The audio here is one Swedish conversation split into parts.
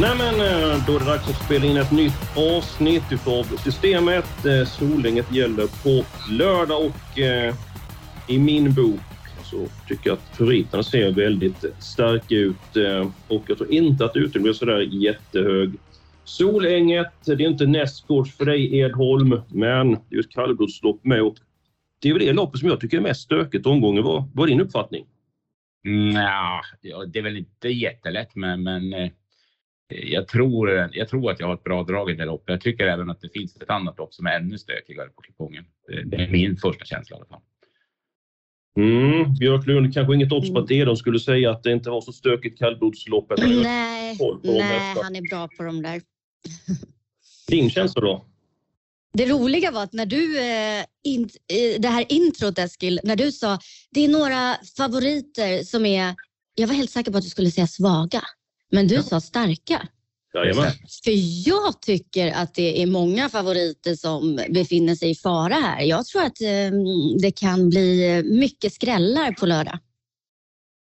Nej men eh, då är det dags att spela in ett nytt avsnitt utav Systemet. Eh, solänget gäller på lördag och eh, i min bok så tycker jag att favoriterna ser väldigt starka ut eh, och jag tror inte att utrymmet blir sådär jättehög. Solänget, det är inte nästgårds för dig Edholm, men det är ett kallblodslopp med och det är väl det loppet som jag tycker är mest stökigt omgången. Vad, vad är din uppfattning? Nja, ja, det är väl inte jättelätt, men, men eh, jag, tror, jag tror att jag har ett bra drag i det loppet. Jag tycker även att det finns ett annat lopp som är ännu stökigare på kupongen. Det, är min första känsla i alla fall. Mm, Björklund, kanske inget odds på att Edholm skulle säga att det inte var så stökigt kallblodsloppet. Nej, de nej han är bra på de där. Din känsla då? Det roliga var att när du, eh, in, eh, det här introt Eskil, när du sa det är några favoriter som är, jag var helt säker på att du skulle säga svaga, men du sa starka. Jajamän. För jag tycker att det är många favoriter som befinner sig i fara här. Jag tror att eh, det kan bli mycket skrällar på lördag.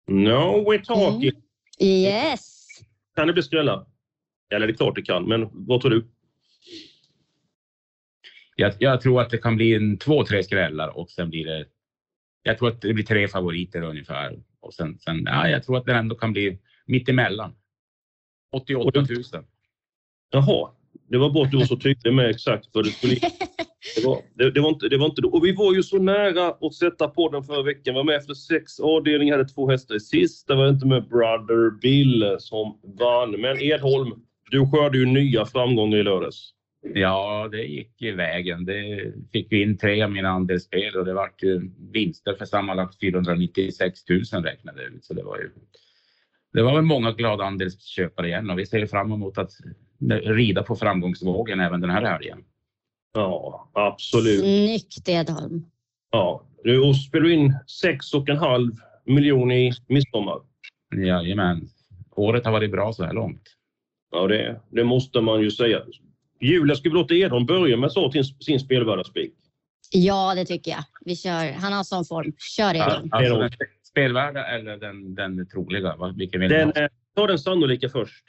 No, we're talking. Yes! Kan det bli skrällar? Eller det är klart det kan, men vad tror du? Jag, jag tror att det kan bli en två, tre skrällar och sen blir det. Jag tror att det blir tre favoriter ungefär och sen, sen ja, jag tror att det ändå kan bli mitt emellan. 88 000. Jaha, det var bra att du var så tydlig med exakt vad det skulle det var, det, det, var inte, det var inte då. Och vi var ju så nära att sätta på den förra veckan. Var med efter sex avdelningar, hade två hästar i sista. Var inte med Brother Bill som vann. Men Edholm, du skördade ju nya framgångar i lördags. Ja, det gick i vägen. Det fick vi in tre av mina andelsspel och det vart ju vinster för sammanlagt 496 000 räknade ut. Så det var ju. Det var väl många glada andelsköpare igen och vi ser fram emot att rida på framgångsvågen även den här helgen. Ja, absolut. Snyggt Edholm. Ja, du spelar in sex och en halv miljon i midsommar. Jajamän. Året har varit bra så här långt. Ja, det, det måste man ju säga. Julia, ska vi låta Edholm börja med så till sin spelvärdaspik? Ja, det tycker jag. Vi kör. Han har sån form. Kör Edholm. Alltså den spelvärda eller den, den troliga? Vad- Vilken vill Den, eh, ta den sannolika först.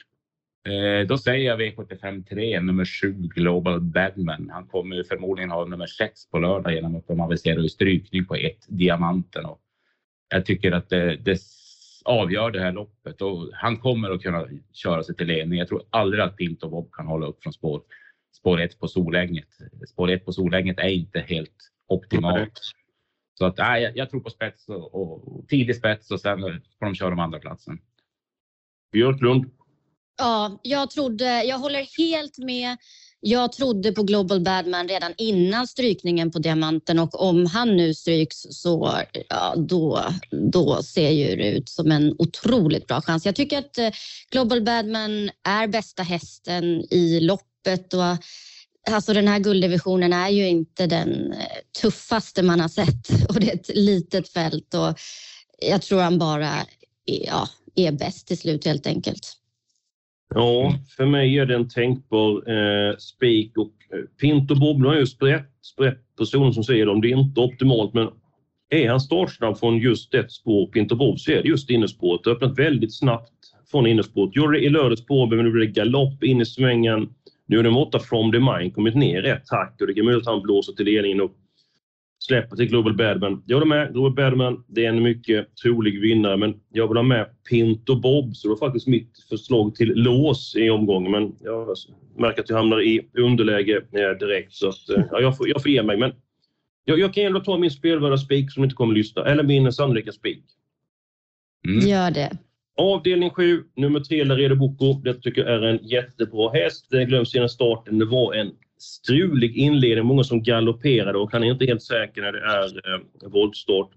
Eh, då säger jag V75 3, nummer 7, Global Badman. Han kommer ju förmodligen ha nummer 6 på lördag genom att de aviserar strykning på ett Diamanten. Och jag tycker att det, det avgör det här loppet och han kommer att kunna köra sig till ledning. Jag tror aldrig att Pinto Bob kan hålla upp från spår, spår 1 på Solänget. Spår 1 på Solänget är inte helt optimalt. Så att, nej, jag, jag tror på spets och, och tidig spets och sen får de köra om andra platsen. Björklund. Ja, jag trodde, jag håller helt med. Jag trodde på Global Badman redan innan strykningen på Diamanten och om han nu stryks så ja, då, då ser ju det ut som en otroligt bra chans. Jag tycker att eh, Global Badman är bästa hästen i loppet och alltså den här gulddivisionen är ju inte den eh, tuffaste man har sett och det är ett litet fält och jag tror han bara är, ja, är bäst till slut helt enkelt. Ja, för mig är det en tänkbar eh, spik och Pint Pinto Bob är ju sprätt, sprätt personen som säger om det är inte optimalt men är han startsnabb från just ett spår, Pinto Bob, så är det just innerspåret. Det har öppnat väldigt snabbt från innerspåret. Gjorde det i lördags på men nu blir det galopp in i svängen. Nu är nummer åtta From the Mind kommit ner rätt hack och det kan möjligt att han blåser till ledningen och släpper till Global Badman. Jag håller med. Global Badman, det är en mycket trolig vinnare, men jag vill ha med Pinto Bob, så det var faktiskt mitt förslag till lås i omgången. Men jag märker att jag hamnar i underläge eh, direkt, så att, eh, ja, jag, får, jag får ge mig. Men jag, jag kan ändå ta min spelvärda spik som inte kommer att lyssna, eller min sannolika spik. Mm. Gör det. Avdelning 7, nummer 3, Laredo Boko. Det tycker jag är en jättebra häst. Den glöms innan starten. Det var en strulig inledning. Många som galopperade och han är inte helt säker när det är eh, voltstart.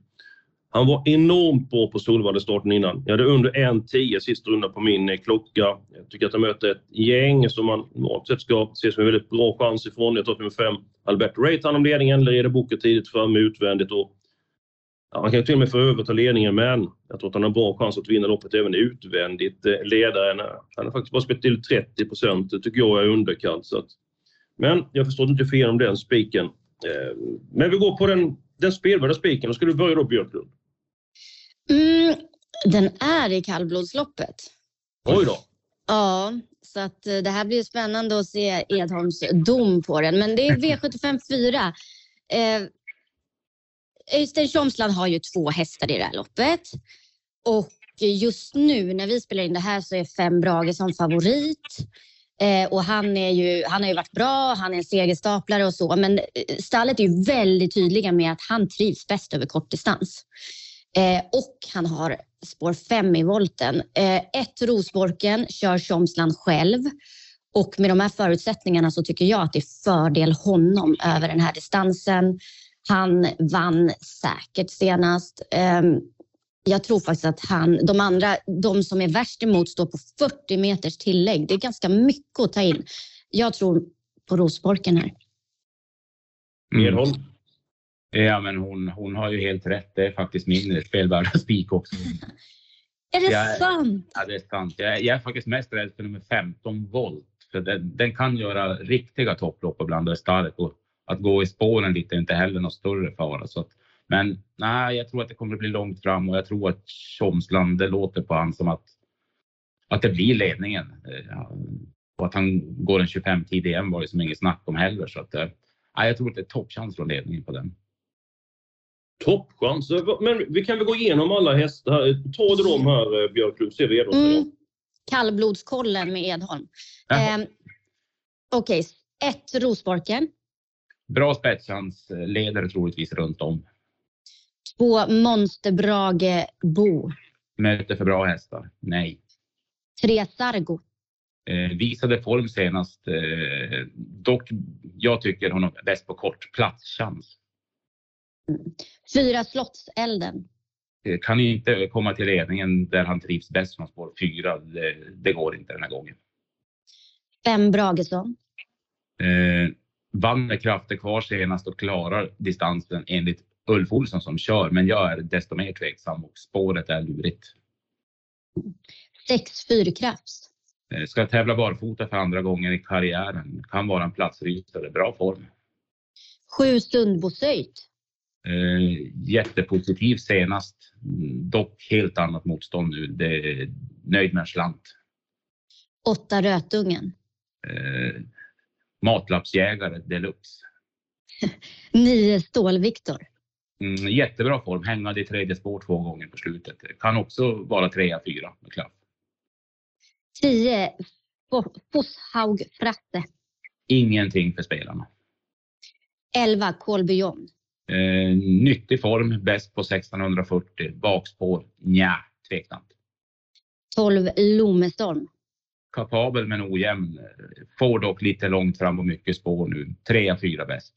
Han var enormt bra på Solvalla starten innan. Jag hade under 1.10 sista rundan på min eh, klocka. Jag tycker att han möter ett gäng som man normalt sett ska se som en väldigt bra chans ifrån. Jag tar nummer 5, Albert Ray tar hand om ledningen, leder Boko tidigt fram utvändigt och Ja, han kan till och med få överta ledningen, men jag tror att han har bra chans att vinna loppet även utvändigt. Eh, ledaren, han har faktiskt bara spelat till 30 procent. Det tycker jag är underkant. Så att, men jag förstår inte fel om den spiken. Eh, men vi går på den, den spelvärda spiken. Då ska du börja då, Björklund. Mm, den är i kallblodsloppet. Oj då. Ja, så att eh, det här blir spännande att se Edholms dom på den. Men det är V75 4. Eh, Öystein Tjomsland har ju två hästar i det här loppet. Och just nu när vi spelar in det här så är Fem Brage som favorit. Eh, och han, är ju, han har ju varit bra, han är en segerstaplare och så. Men eh, stallet är ju väldigt tydliga med att han trivs bäst över kortdistans. Eh, och han har spår 5 i volten. Eh, ett Rosborken kör Tjomsland själv. Och med de här förutsättningarna så tycker jag att det är fördel honom över den här distansen. Han vann säkert senast. Ehm, jag tror faktiskt att han, de andra, de som är värst emot står på 40 meters tillägg. Det är ganska mycket att ta in. Jag tror på Rosborken här. Edholm? Ja, men hon, hon har ju helt rätt. Det är faktiskt min spelvärda spik också. Är det Jag- sant? Ja, det är sant. Jag, jag är faktiskt mest rädd för nummer 15 volt. För den, den kan göra riktiga topplopp ibland och är stark. Och att gå i spåren lite är inte heller någon större fara. Så att, men nej, jag tror att det kommer att bli långt fram och jag tror att Tjomsland, det låter på han som att, att det blir ledningen. Eh, ja, Och att han går en 25 tid igen var det som inget snack om heller. Så att, eh, nej, jag tror att det är toppchans från ledningen på den. Toppchans. Men vi kan väl gå igenom alla hästar. Ta dem här, eh, Björklund, ser vi Edholm. Mm. Kallblodskollen med Edholm. Eh, Okej, ett Rosborken. Bra spetschans, leder troligtvis runt om. Två Monsterbrage Bo. Möter för bra hästar? Nej. Tre Sargo. Eh, visade form senast. Eh, dock, jag tycker hon är bäst på kort platschans. Fyra Slottselden. Eh, kan inte komma till ledningen där han trivs bäst från spår fyra. Det, det går inte den här gången. Fem Bragesson. Eh, vann med krafter kvar senast och klarar distansen enligt Ulf Olsson som kör. Men jag är desto mer tveksam och spåret är lurigt. Sex Fyrkrafts. Eh, ska tävla barfota för andra gången i karriären. Kan vara en platsrysare. Bra form. Sju Sundbosöjt. Eh, jättepositiv senast. Dock helt annat motstånd nu. Det nöjd med en slant. Åtta Rötungen. Eh, matlappsjägare deluxe. Nio Stål-Viktor. Mm, jättebra form. Hängade i tredje spår två gånger på slutet. Kan också vara trea, fyra med klaff. Tio Fo- Fosshaug Fratte. Ingenting för spelarna. Elva Colby John. Eh, nyttig form, bäst på 1640. Bakspår, nja, tveksamt. Tolv Lomestorm. Kapabel men ojämn. Får dock lite långt fram och mycket spår nu. Trea, fyra bäst.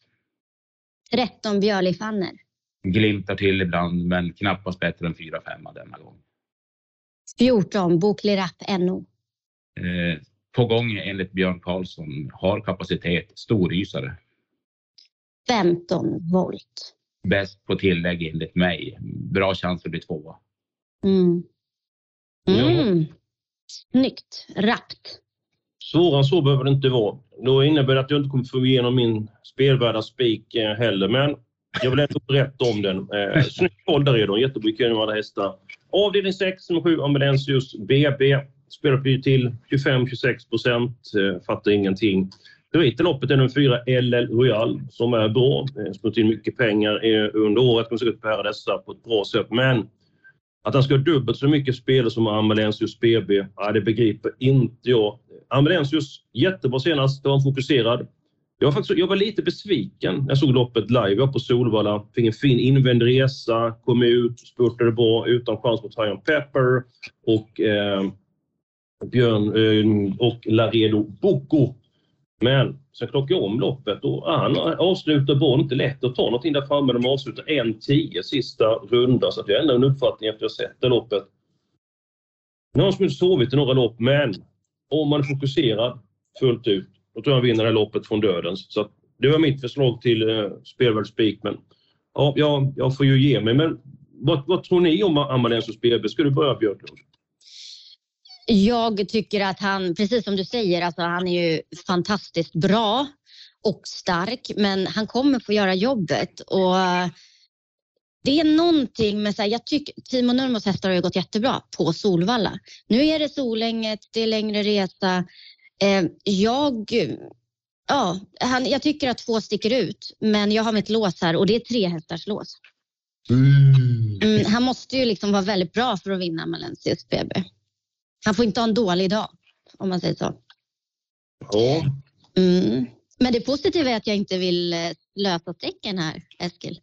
Tretton Björlifanner. Glimtar till ibland men knappast bättre än fyra, femma denna gång. Fjorton Boklirapp NO. Eh, på gång enligt Björn Karlsson. Har kapacitet, storrysare. Femton Volt. Bäst på tillägg enligt mig. Bra chans att bli tvåa. Mm. Mm. Snyggt. Rappt. Svårare än så behöver det inte vara. Då innebär det att jag inte kommer få igenom min spelvärda spik eh, heller, men jag vill ändå berätta om den. Eh, snygg koll där redan, jättebra kul med alla hästar. Avdelning 6, nummer 7, Ambulensius BB. Spelar ju till 25-26 procent, eh, fattar ingenting. Favorit i loppet är nummer 4, LL Royal, som är bra. Eh, Sprungit in mycket pengar eh, under året, kommer säkert bära dessa på ett bra sätt, men att han ska ha dubbelt så mycket spel som Amalensius BB, ja, det begriper inte jag. Amalensius, jättebra senast, då var han fokuserad. Jag var, faktiskt, jag var lite besviken när jag såg loppet live. Jag var på Solvalla, fick en fin invänd resa, kom ut, spurtade bra utan chans mot Ryan Pepper och eh, Björn eh, och Laredo Boko. Men sen klockar jag om loppet och ah, han avslutar bra. Inte lätt att ta någonting där framme. De avslutar 1.10 sista runda så att jag ändrar en uppfattning efter att jag sett det loppet. Nu har han inte sovit i några lopp men om man är fokuserad fullt ut då tror jag han vinner det här loppet från dödens. Så det var mitt förslag till eh, Spelvärld Men ja, jag, jag får ju ge mig. Men vad, vad tror ni om Amalensius BB? Ska du börja Björklund? Jag tycker att han, precis som du säger, alltså han är ju fantastiskt bra och stark, men han kommer få göra jobbet. Och det är någonting med, så här, jag tycker Timo Nurmos hästar har ju gått jättebra på Solvalla. Nu är det Solänget, det är längre resa. Eh, jag, ja, han, jag tycker att två sticker ut, men jag har mitt lås här och det är tre hästars lås. Mm. Mm, han måste ju liksom vara väldigt bra för att vinna Malensius BB. Han får inte ha en dålig dag, om man säger så. Ja. Mm. Men det positiva är att jag inte vill eh, lösa strecken här, Eskil.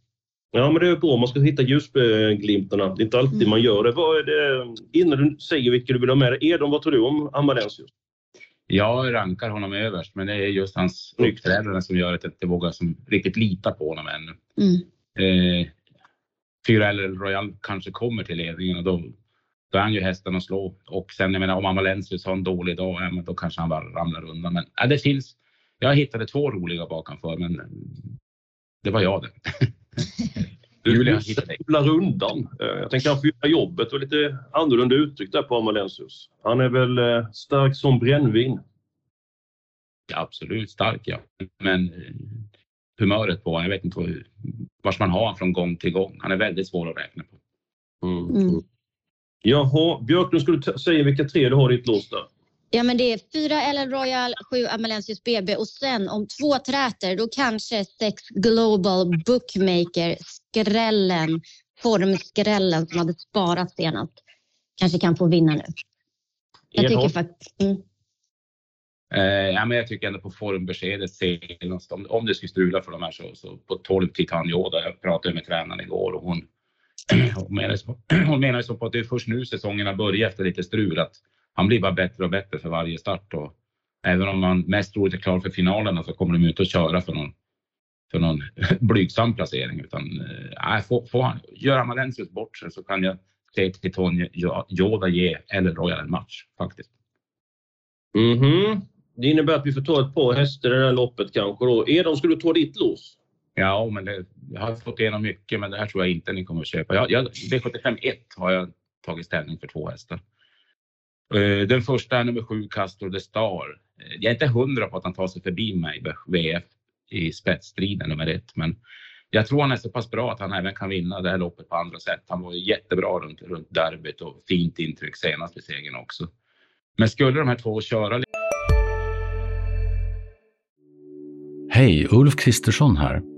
Ja, men det är bra. Man ska hitta ljusglimtarna. Det är inte alltid mm. man gör det. Vad är det. Innan du säger vilka du vill ha med dig. Edon, vad tror du om Amalensius? Jag rankar honom överst, men det är just hans ryggförädlare som gör att jag inte vågar som riktigt lita på honom ännu. Mm. Eh, Fyra eller Royal kanske kommer till ledningen och då då är han ju hästen att slå. Och sen jag menar om Amalensius har en dålig dag, ja, men då kanske han bara ramlar undan. Men ja, det finns. Jag hittade två roliga bakanför, men det var jag det. Julia hittade undan. Eh, jag tänker han får göra jobbet och lite annorlunda uttryck där på Amalensius. Han är väl eh, stark som brännvin. Ja, absolut stark ja. Men eh, humöret på honom, jag vet inte var vars man har honom från gång till gång. Han är väldigt svår att räkna på. Mm. Mm. Jaha, Björklund, ska du säga vilka tre du har i ditt lås där? Ja, men det är fyra Ellen Royal, sju Amalensius BB och sen om två träter då kanske sex Global Bookmaker, skrällen, formskrällen som hade sparat senast. Kanske kan få vinna nu. Jag tycker faktiskt... Mm. Eh, ja, men jag tycker ändå på formbeskedet senast, om, om det skulle strula för de här så, så på 12 Titan Yoda. Jag pratade med tränaren igår och hon hon menar, så på att det är först nu säsongen har börjat efter lite strul, att han blir bara bättre och bättre för varje start. Och även om man mest troligt är klar för finalerna så kommer de inte att köra för någon, för någon blygsam placering. Utan äh, får, får han, gör Amalensius bort sig så kan jag se till Tony Joda ge eller Royal en match faktiskt. Mm -hmm. Det innebär att vi får ta ett par hästar i det här loppet kanske då. Edon, ska du ta ditt lås? Ja, men det, jag har fått igenom mycket, men det här tror jag inte ni kommer att köpa. Jag, jag, V75 1 har jag tagit ställning för två hästar. Eh, den första är nummer sju, Castro, de Star. Eh, jag är inte hundra på att han tar sig förbi mig VF i spetsstriden nummer ett, men jag tror han är så pass bra att han även kan vinna det här loppet på andra sätt. Han var jättebra runt, runt derbyt och fint intryck senast vid segern också. Men skulle de här två köra Hej, Ulf Kristersson här.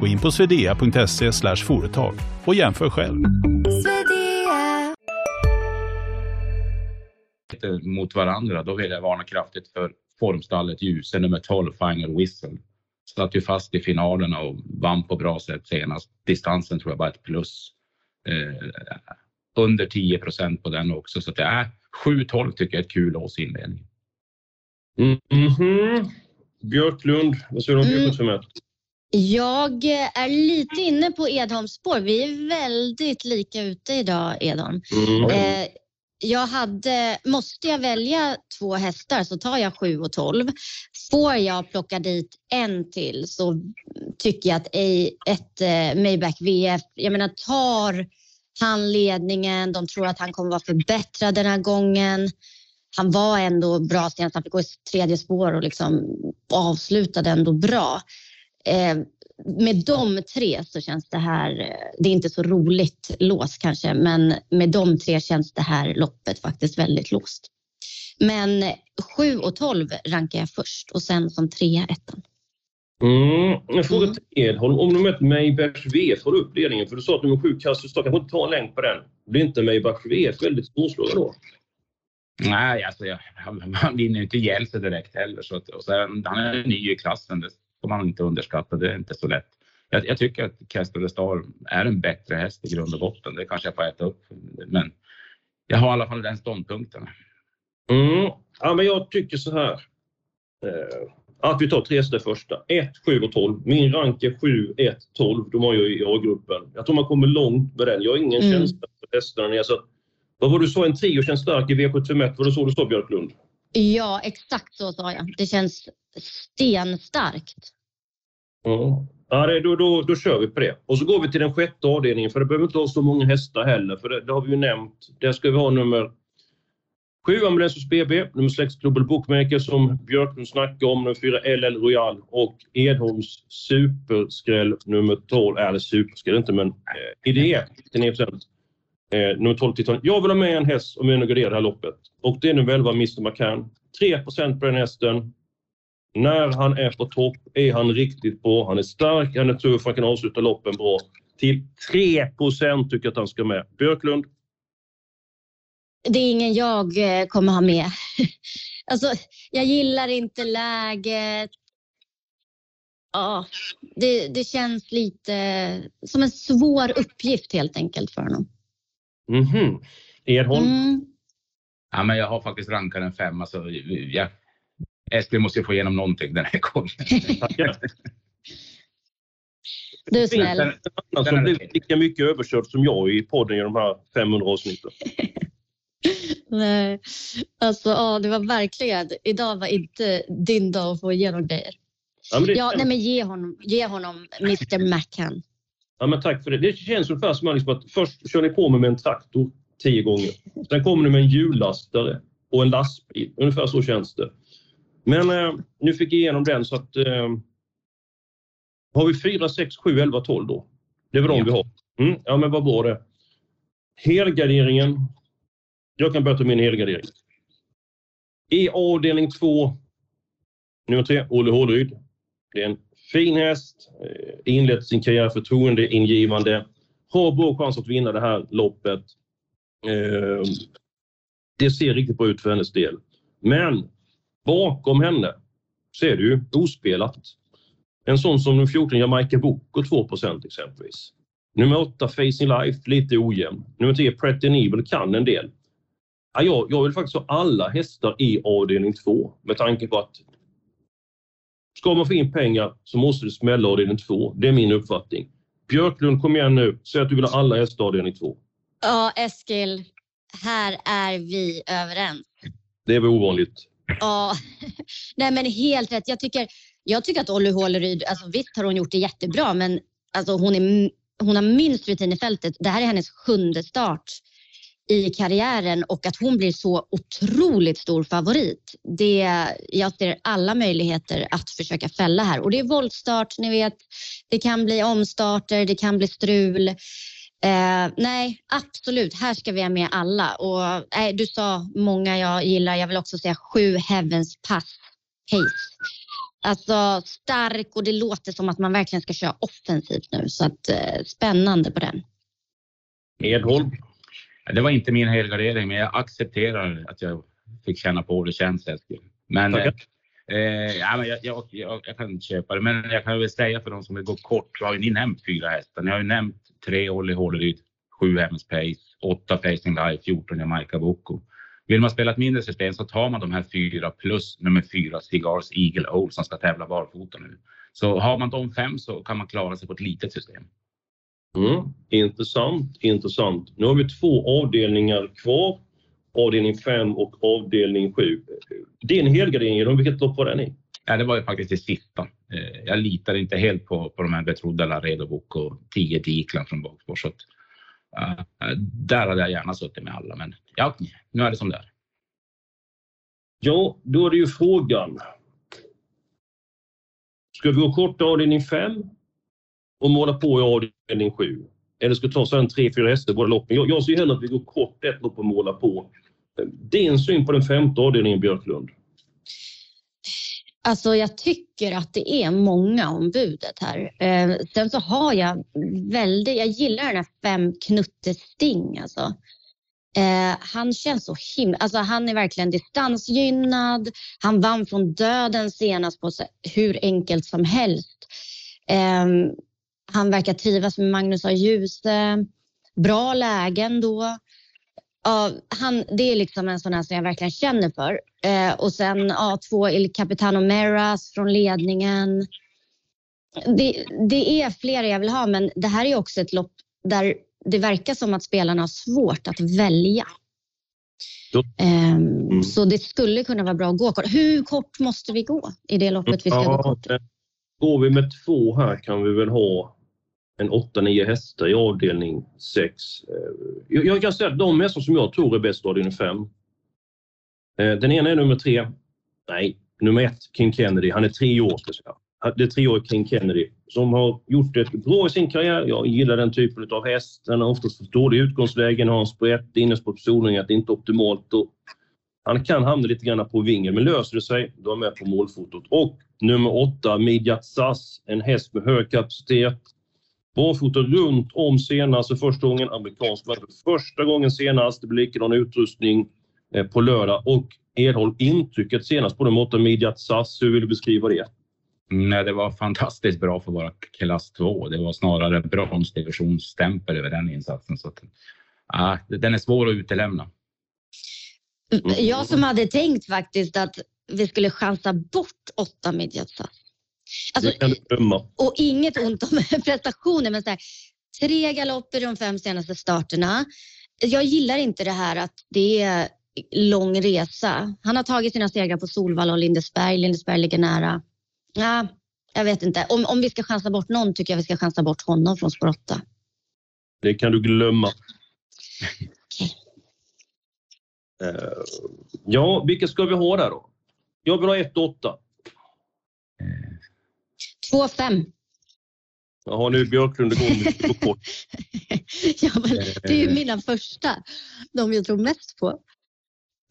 Gå in på swedea.se företag och jämför själv. Mot varandra, då vill jag varna kraftigt för formstallet Ljuse nummer 12 Final Whistle. Satt ju fast i finalerna och vann på bra sätt senast. Distansen tror jag bara ett plus. Eh, under 10 procent på den också, så det är 7-12 tycker jag är ett kul års inledning. Mm -hmm. Björklund, vad säger du om mm. Jag är lite inne på Edholms spår. Vi är väldigt lika ute idag, Edholm. Mm. Eh, jag hade, måste jag välja två hästar så tar jag 7 och 12. Får jag plocka dit en till så tycker jag att ett eh, Maybach VF, jag menar tar han ledningen, de tror att han kommer vara förbättrad den här gången. Han var ändå bra senast, han fick gå i tredje spår och liksom avslutade ändå bra. Eh, med de tre så känns det här, det är inte så roligt lås kanske, men med de tre känns det här loppet faktiskt väldigt låst. Men 7 och 12 rankar jag först och sen som trea ettan. Mm. Fråga till Edholm. Om du möter Maybach V får du upp ledningen? För du sa att nummer sju Kasperstad kanske inte tar en längd på den. Blir inte Maybach V väldigt svårslagen då? Nej, alltså, jag, han vinner ju inte ihjäl sig direkt heller. Så att, och sen, han är ny i klassen, det får man inte underskatta. Det är inte så lätt. Jag, jag tycker att Castor Star är en bättre häst i grund och botten. Det kanske jag får äta upp. Men jag har i alla fall den ståndpunkten. Mm. Ja, men jag tycker så här. Eh, att vi tar tre hästar första. 1, 7 och 12. Min rank är 7, 1, 12. De har jag i A-gruppen. Jag tror man kommer långt med den. Jag har ingen mm. känsla för hästarna. Så vad var du sa, en trio känns stark i V751. Var det så du sa Björklund? Ja, exakt så sa jag. Det känns stenstarkt. Mm. ja då, då, då kör vi på det. Och så går vi till den sjätte avdelningen, för det behöver inte ha så många hästar heller, för det, det har vi ju nämnt. Där ska vi ha nummer 7 Ambulensus BB, nummer 6 Global Bookmaker som Björklund snackade om, nummer 4 LL Royal och Edholms superskräll nummer 12, eller superskräll inte men eh, idé till 9 eh, nummer 12 Titan. Jag vill ha med en häst om vi nu det här loppet och det är nummer 11 Mr McCann. 3% på den hästen. När han är på topp är han riktigt bra. Han är stark, han är tuff, han kan avsluta loppen bra. Till 3% tycker jag att han ska med. Björklund? Det är ingen jag eh, kommer ha med. alltså, jag gillar inte läget. Ja, det, det känns lite som en svår uppgift helt enkelt för honom. Mhm. Mm Edholm? Mm. Ja, men jag har faktiskt rankat en femma så jag, Eskil måste ju få igenom någonting den här gången. Du är snäll. Det finns en annan som blir lika mycket överkörd som jag i podden i de här 500 avsnitten. Nej, alltså ja, det var verkligen. Idag var inte din dag att få igenom grejer. Ja, men, ja, nej, men ge, honom, ge honom Mr McCann. Ja, men tack för det. Det känns ungefär som liksom att först kör ni på mig med en traktor tio gånger. Sen kommer ni med en hjullastare och en lastbil. Ungefär så känns det. Men eh, nu fick jag igenom den så att eh, har vi 4, 6, 7, 11, 12 då? Det är väl de ja. vi har. Mm, ja, men vad bra det. Helgarderingen jag kan börja ta min helgardering. I avdelning 2, nummer 3, Olle Håleryd. Det är en fin häst, eh, inlett sin karriär förtroendeingivande, har bra chans att vinna det här loppet. Eh, det ser riktigt bra ut för hennes del. Men bakom henne så är det ju ospelat. En sån som nummer 14, Jamaica Boko, 2% exempelvis. Nummer 8, Facing Life, lite ojämn. Nummer 10, Pretty Evil, kan en del. Ja, jag, jag vill faktiskt ha alla hästar i avdelning 2 med tanke på att ska man få in pengar så måste det smälla avdelning 2. Det är min uppfattning. Björklund, kom igen nu. Säg att du vill ha alla hästar i avdelning 2. Ja, Eskil. Här är vi överens. Det är väl ovanligt. Ja, nej men helt rätt. Jag tycker, jag tycker att Olly Håleryd, alltså visst har hon gjort det jättebra, men alltså hon, är, hon har minst rutin i fältet. Det här är hennes sjunde start i karriären och att hon blir så otroligt stor favorit. Det, jag ser alla möjligheter att försöka fälla här och det är voltstart, ni vet. Det kan bli omstarter, det kan bli strul. Eh, nej, absolut. Här ska vi ha med alla. Och, eh, du sa många jag gillar. Jag vill också säga sju Heavens Pass Pace. Alltså stark och det låter som att man verkligen ska köra offensivt nu. Så att, eh, spännande på den. Edholm? Det var inte min helgardering, men jag accepterar att jag fick känna på hur det känns. Men, eh, eh, ja, men jag, jag, jag, jag, kan inte köpa det, men jag kan väl säga för de som vill gå kort så har ni nämnt fyra hästar. Ni har ju nämnt tre Olli Håleryd, sju MS Pace, åtta Facing Life, 14 Jamaica Boko. Vill man spela ett mindre system så tar man de här fyra plus nummer fyra Cigars Eagle Old som ska tävla barfota nu. Så har man de fem så kan man klara sig på ett litet system. Mm, intressant, intressant. Nu har vi två avdelningar kvar. Avdelning 5 och avdelning 7. Din helgardering, vilket lopp var den i? Ja, det var ju faktiskt det sista. Jag litar inte helt på, på de här betrodda Laredobok och 10 Diklan från bakspår. Så att, uh, där hade jag gärna suttit med alla, men ja, nu är det som det är. Ja, då är det ju frågan. Ska vi gå kort avdelning 5 och måla på i avdelning 7. Eller ska vi ta sen tre, fyra hästar båda loppen. Jag, jag ser hellre att vi går kort ett lopp och målar på. Din syn på den femte avdelningen, Björklund? Alltså jag tycker att det är många om budet här. Eh, sen så har jag väldigt, jag gillar den här fem Knutte Sting alltså. Eh, han känns så himla, alltså han är verkligen distansgynnad. Han vann från döden senast på så, hur enkelt som helst. Eh, han verkar trivas med Magnus A. Djuse. Bra lägen då. Ja, han, det är liksom en sån här som jag verkligen känner för. Eh, och sen A2 El Capitano Meras från ledningen. Det, det, är flera jag vill ha, men det här är också ett lopp där det verkar som att spelarna har svårt att välja. Eh, mm. Så det skulle kunna vara bra att gå kort. Hur kort måste vi gå i det loppet vi ska ja, gå kort? Går vi med två här kan vi väl ha en 8-9 hästar i avdelning 6. Eh, jag kan säga att de hästar som jag tror är bäst i avdelning 5. Eh, den ena är nummer 3. Nej, nummer 1, King Kennedy. Han är tre år, ska jag säga. Det är tre år King Kennedy som har gjort det bra i sin karriär. Jag gillar den typen av häst. Den har oftast fått dåliga utgångslägen, har en sprätt, innerspårspolning, att det är inte är optimalt. Och han kan hamna lite grann på vingen, men löser det sig, då är han med på målfotot. Och nummer åtta, Midjat Sass, en häst med hög kapacitet Barfota runt om senast för första gången. Amerikansk för första gången senast. Det blir likadan utrustning eh, på lördag och erhåll intrycket senast på de åtta midjat SAS. Hur vill du beskriva det? Nej, det var fantastiskt bra för att vara klass 2. Det var snarare bronsdivisionsstämpel över den insatsen. Så att, ja, den är svår att utelämna. Jag som hade tänkt faktiskt att vi skulle chansa bort åtta midjat SAS. Alltså, och inget ont om prestationer, men så här, tre galopper de fem senaste starterna. Jag gillar inte det här att det är lång resa. Han har tagit sina segrar på Solvalla och Lindesberg. Lindesberg ligger nära. Ja, jag vet inte. Om, om vi ska chansa bort någon tycker jag vi ska chansa bort honom från spår 8. Det kan du glömma. Okay. Eh, ja, vilka ska vi ha där då? Jag vill ha 1 8. 2-5. Jaha, nu är Björklund igång på kort. ja, men det är ju mina första, de jag tror mest på.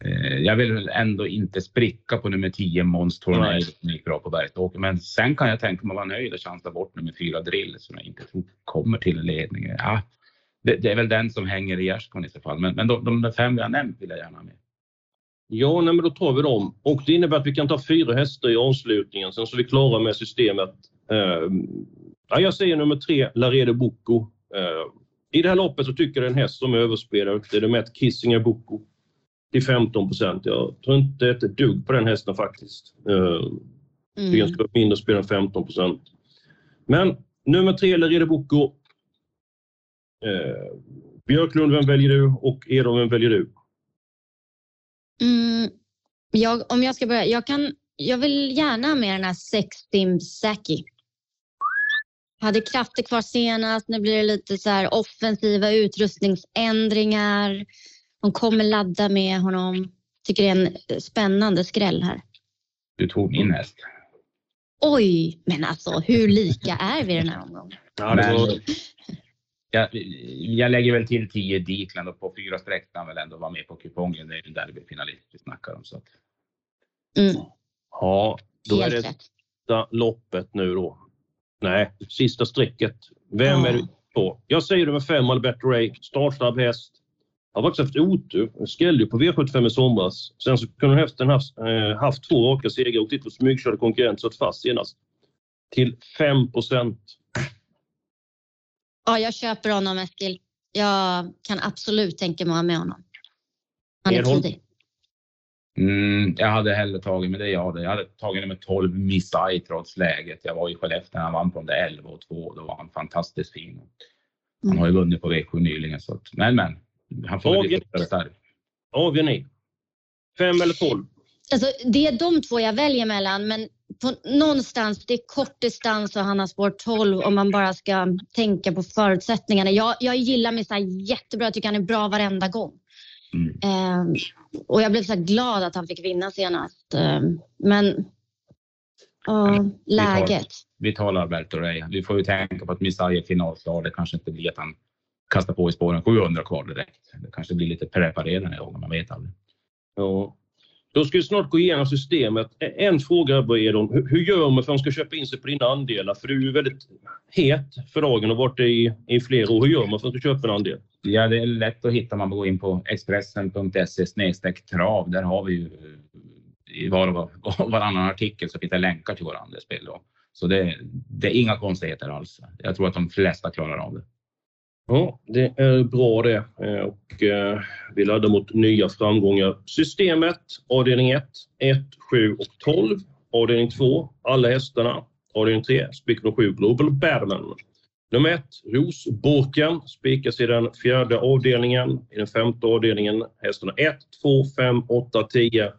Eh, jag vill ändå inte spricka på nummer 10 Måns Tornell som gick bra på Bergståker. Men sen kan jag tänka mig att vara nöjd och chansa bort nummer 4 Drill som jag inte tror kommer till ledningen. Ja, det, det, är väl den som hänger i gärdsgården i så fall. Men, men de, de fem vi har nämnt vill jag gärna ha med. Ja, nej, men då tar vi dem. Och det innebär att vi kan ta fyra hästar i avslutningen. Sen så är vi klara med systemet. Uh, ja, jag säger nummer tre, Laredo Bocco. Uh, I det här loppet så tycker jag det är en häst som är överspelad. Det är nummer ett, Kissinger Bocco. Till 15 procent. Jag tror inte ett dugg på den hästen faktiskt. Uh, mm. Den ska mindre spel än 15 procent. Men nummer tre, Laredo Bocco. Uh, Björklund, vem väljer du? Och Edholm, vem väljer du? Mm, jag, om jag ska börja, jag, kan, jag vill gärna ha med den här Sextim Saki. Hade krafter kvar senast, nu blir det lite så här offensiva utrustningsändringar. De kommer ladda med honom. Tycker det är en spännande skräll här. Du tog min häst. Oj, men alltså hur lika är vi den här omgången? Ja, jag, jag lägger väl till 10 Dikland och på fyra streck kan väl ändå vara med på kupongen. Det är ju derbyfinalist vi snackar om. Så att... mm. Ja, då Helt är det sista loppet nu då. Nej, sista strecket. Vem ja. är du på? Jag säger nummer fem, Alberto Ray. Startsnabb häst. Har faktiskt haft otur. Skrällde på V75 i somras. Sen så kunde hästen haft, äh, haft två raka segrar och tittat på smygkörda konkurrenter satt fast senast. Till 5 procent. Ja, jag köper honom Eskil. Jag kan absolut tänka mig att ha med honom. Han är tidig. Mm, jag hade hellre tagit med det jag hade. Jag hade tagit med 12 Missai trots läget. Jag var i Skellefteå när han vann på de där 11 och 2. Då var han fantastiskt fin. Han har ju vunnit på V7 nyligen. Så att, men men, han får bli reserv. Avgör ni? Fem eller 12? Alltså, det är de två jag väljer mellan, men på någonstans, det är kort distans och han har spår 12 om man bara ska tänka på förutsättningarna. Jag, jag gillar Missa jättebra, jag tycker han är bra varenda gång. Mm. Eh, och jag blev så glad att han fick vinna senast. Eh, men uh, läget. Vi talar Alberto Rey. Vi får ju tänka på att Missai är finalklar. Det kanske inte blir att han kastar på i spåren 700 kvar direkt. Det kanske blir lite preparerande gånger, man vet aldrig. Ja. Då ska vi snart gå igenom systemet. En fråga Edon. Hur gör man för att de ska köpa in sig på dina andelar? För du är ju väldigt het för dagen och varit det i, i flera år. Hur gör man för att köpa en andel? Ja, det är lätt att hitta. Man går in på expressen.se trav. Där har vi ju eh, i var och varannan artikel så finns det länkar till våra andelsspel. Så det, det är inga konstigheter alls. Jag tror att de flesta klarar av det. Ja, det är bra det. Eh, och eh, vi laddar mot nya framgångar. Systemet, avdelning 1, 1, 7 och 12. Avdelning 2, alla hästarna. Avdelning 3, spik 7, Global Badman. Nummer 1, Rosborken, spikas i den fjärde avdelningen. I den femte avdelningen hästarna 1, 2, 5, 8, 10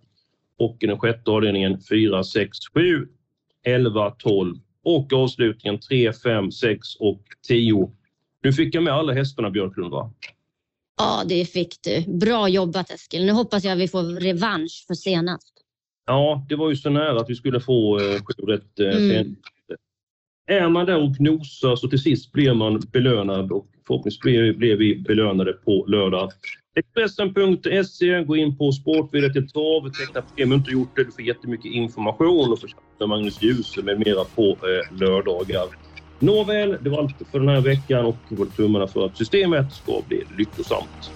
och i den sjätte avdelningen 4, 6, 7, 11, 12 och avslutningen 3, 5, 6 och 10. Nu fick jag med alla hästarna Björklund va? Ja, det fick du. Bra jobbat Eskil. Nu hoppas jag vi får revansch för senast. Ja, det var ju så nära att vi skulle få eh, rätt. Eh, mm. Är man där och nosar så till sist blir man belönad och förhoppningsvis blir vi belönade på lördag. Expressen.se, gå in på Sportvideo till trav, teckna premium inte gjort det. Du får jättemycket information och får Magnus Djuse med mera på eh, lördagar. Nåväl, det var allt för den här veckan och vi håller tummarna för att systemet ska bli lyckosamt.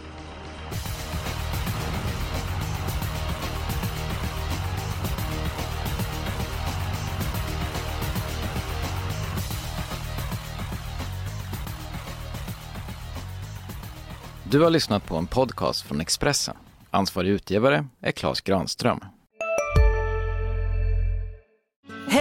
Du har lyssnat på en podcast från Expressen. Ansvarig utgivare är Klas Granström.